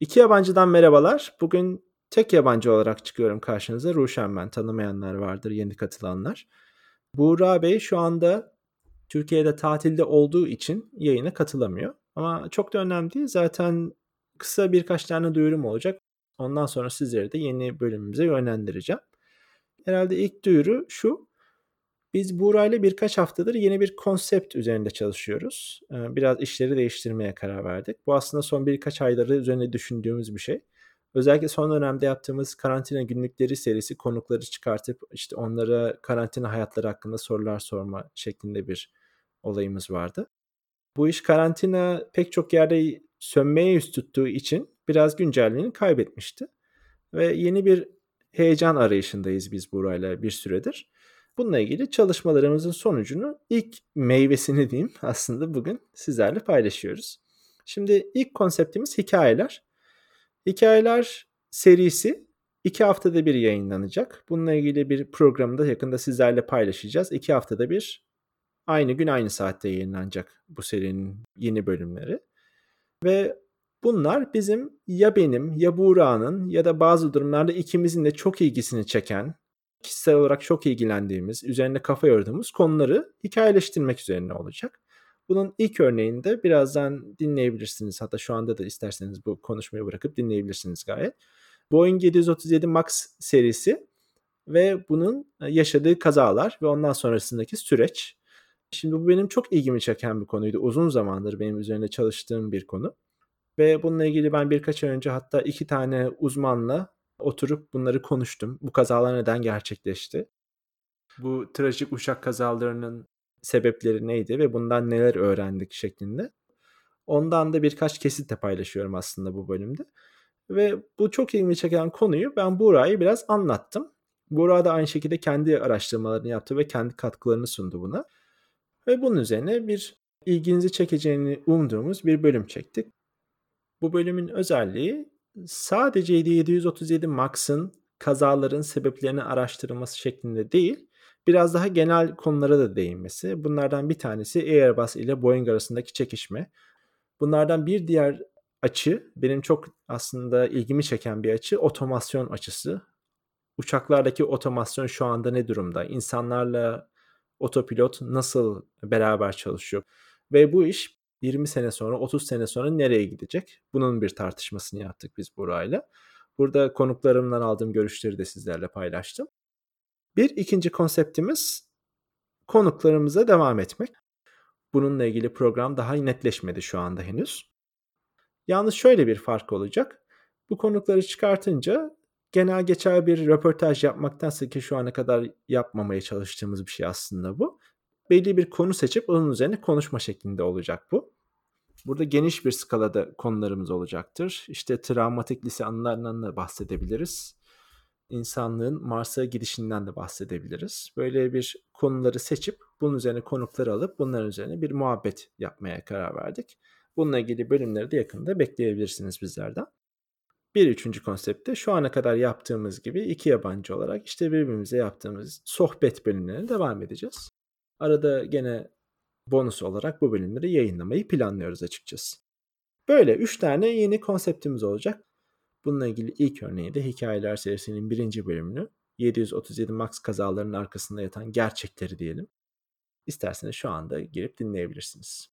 İki yabancıdan merhabalar. Bugün tek yabancı olarak çıkıyorum karşınıza. Ruşen ben. Tanımayanlar vardır, yeni katılanlar. Buğra Bey şu anda Türkiye'de tatilde olduğu için yayına katılamıyor. Ama çok da önemli değil. Zaten kısa birkaç tane duyurum olacak. Ondan sonra sizleri de yeni bölümümüze yönlendireceğim. Herhalde ilk duyuru şu. Biz Buğra'yla birkaç haftadır yeni bir konsept üzerinde çalışıyoruz. Ee, biraz işleri değiştirmeye karar verdik. Bu aslında son birkaç ayları üzerine düşündüğümüz bir şey. Özellikle son dönemde yaptığımız karantina günlükleri serisi konukları çıkartıp işte onlara karantina hayatları hakkında sorular sorma şeklinde bir olayımız vardı. Bu iş karantina pek çok yerde sönmeye yüz tuttuğu için biraz güncelliğini kaybetmişti. Ve yeni bir heyecan arayışındayız biz burayla bir süredir. Bununla ilgili çalışmalarımızın sonucunu ilk meyvesini diyeyim aslında bugün sizlerle paylaşıyoruz. Şimdi ilk konseptimiz hikayeler. Hikayeler serisi iki haftada bir yayınlanacak. Bununla ilgili bir programı da yakında sizlerle paylaşacağız. İki haftada bir aynı gün aynı saatte yayınlanacak bu serinin yeni bölümleri. Ve bunlar bizim ya benim ya Buğra'nın ya da bazı durumlarda ikimizin de çok ilgisini çeken, kişisel olarak çok ilgilendiğimiz, üzerine kafa yorduğumuz konuları hikayeleştirmek üzerine olacak. Bunun ilk örneğinde birazdan dinleyebilirsiniz. Hatta şu anda da isterseniz bu konuşmayı bırakıp dinleyebilirsiniz gayet. Boeing 737 MAX serisi ve bunun yaşadığı kazalar ve ondan sonrasındaki süreç. Şimdi bu benim çok ilgimi çeken bir konuydu. Uzun zamandır benim üzerine çalıştığım bir konu. Ve bununla ilgili ben birkaç ay önce hatta iki tane uzmanla oturup bunları konuştum. Bu kazalar neden gerçekleşti? Bu trajik uçak kazalarının sebepleri neydi ve bundan neler öğrendik şeklinde. Ondan da birkaç kesit de paylaşıyorum aslında bu bölümde. Ve bu çok ilgimi çeken konuyu ben Buğra'yı biraz anlattım. Buğra da aynı şekilde kendi araştırmalarını yaptı ve kendi katkılarını sundu buna. Ve bunun üzerine bir ilginizi çekeceğini umduğumuz bir bölüm çektik. Bu bölümün özelliği sadece 737 Max'ın kazaların sebeplerini araştırılması şeklinde değil, biraz daha genel konulara da değinmesi. Bunlardan bir tanesi Airbus ile Boeing arasındaki çekişme. Bunlardan bir diğer açı, benim çok aslında ilgimi çeken bir açı, otomasyon açısı. Uçaklardaki otomasyon şu anda ne durumda? İnsanlarla otopilot nasıl beraber çalışıyor? Ve bu iş 20 sene sonra, 30 sene sonra nereye gidecek? Bunun bir tartışmasını yaptık biz burayla. Burada konuklarımdan aldığım görüşleri de sizlerle paylaştım. Bir ikinci konseptimiz konuklarımıza devam etmek. Bununla ilgili program daha netleşmedi şu anda henüz. Yalnız şöyle bir fark olacak. Bu konukları çıkartınca genel geçer bir röportaj yapmaktansa ki şu ana kadar yapmamaya çalıştığımız bir şey aslında bu. Belli bir konu seçip onun üzerine konuşma şeklinde olacak bu. Burada geniş bir skalada konularımız olacaktır. İşte travmatik lise anılarından da bahsedebiliriz. İnsanlığın Mars'a gidişinden de bahsedebiliriz. Böyle bir konuları seçip bunun üzerine konukları alıp bunların üzerine bir muhabbet yapmaya karar verdik. Bununla ilgili bölümleri de yakında bekleyebilirsiniz bizlerden. Bir üçüncü konseptte şu ana kadar yaptığımız gibi iki yabancı olarak işte birbirimize yaptığımız sohbet bölümlerine devam edeceğiz. Arada gene bonus olarak bu bölümleri yayınlamayı planlıyoruz açıkçası. Böyle 3 tane yeni konseptimiz olacak. Bununla ilgili ilk örneği de Hikayeler serisinin birinci bölümünü 737 Max kazalarının arkasında yatan gerçekleri diyelim. İsterseniz şu anda girip dinleyebilirsiniz.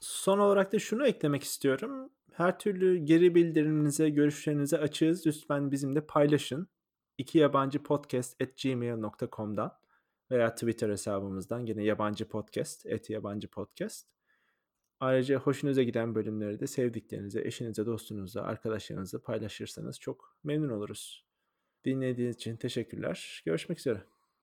Son olarak da şunu eklemek istiyorum. Her türlü geri bildiriminize, görüşlerinize açığız. Lütfen bizimle paylaşın. İki yabancı podcast at gmail.com'dan veya Twitter hesabımızdan yine yabancı podcast, et yabancı podcast. Ayrıca hoşunuza giden bölümleri de sevdiklerinize, eşinize, dostunuzla, arkadaşlarınızla paylaşırsanız çok memnun oluruz. Dinlediğiniz için teşekkürler. Görüşmek üzere.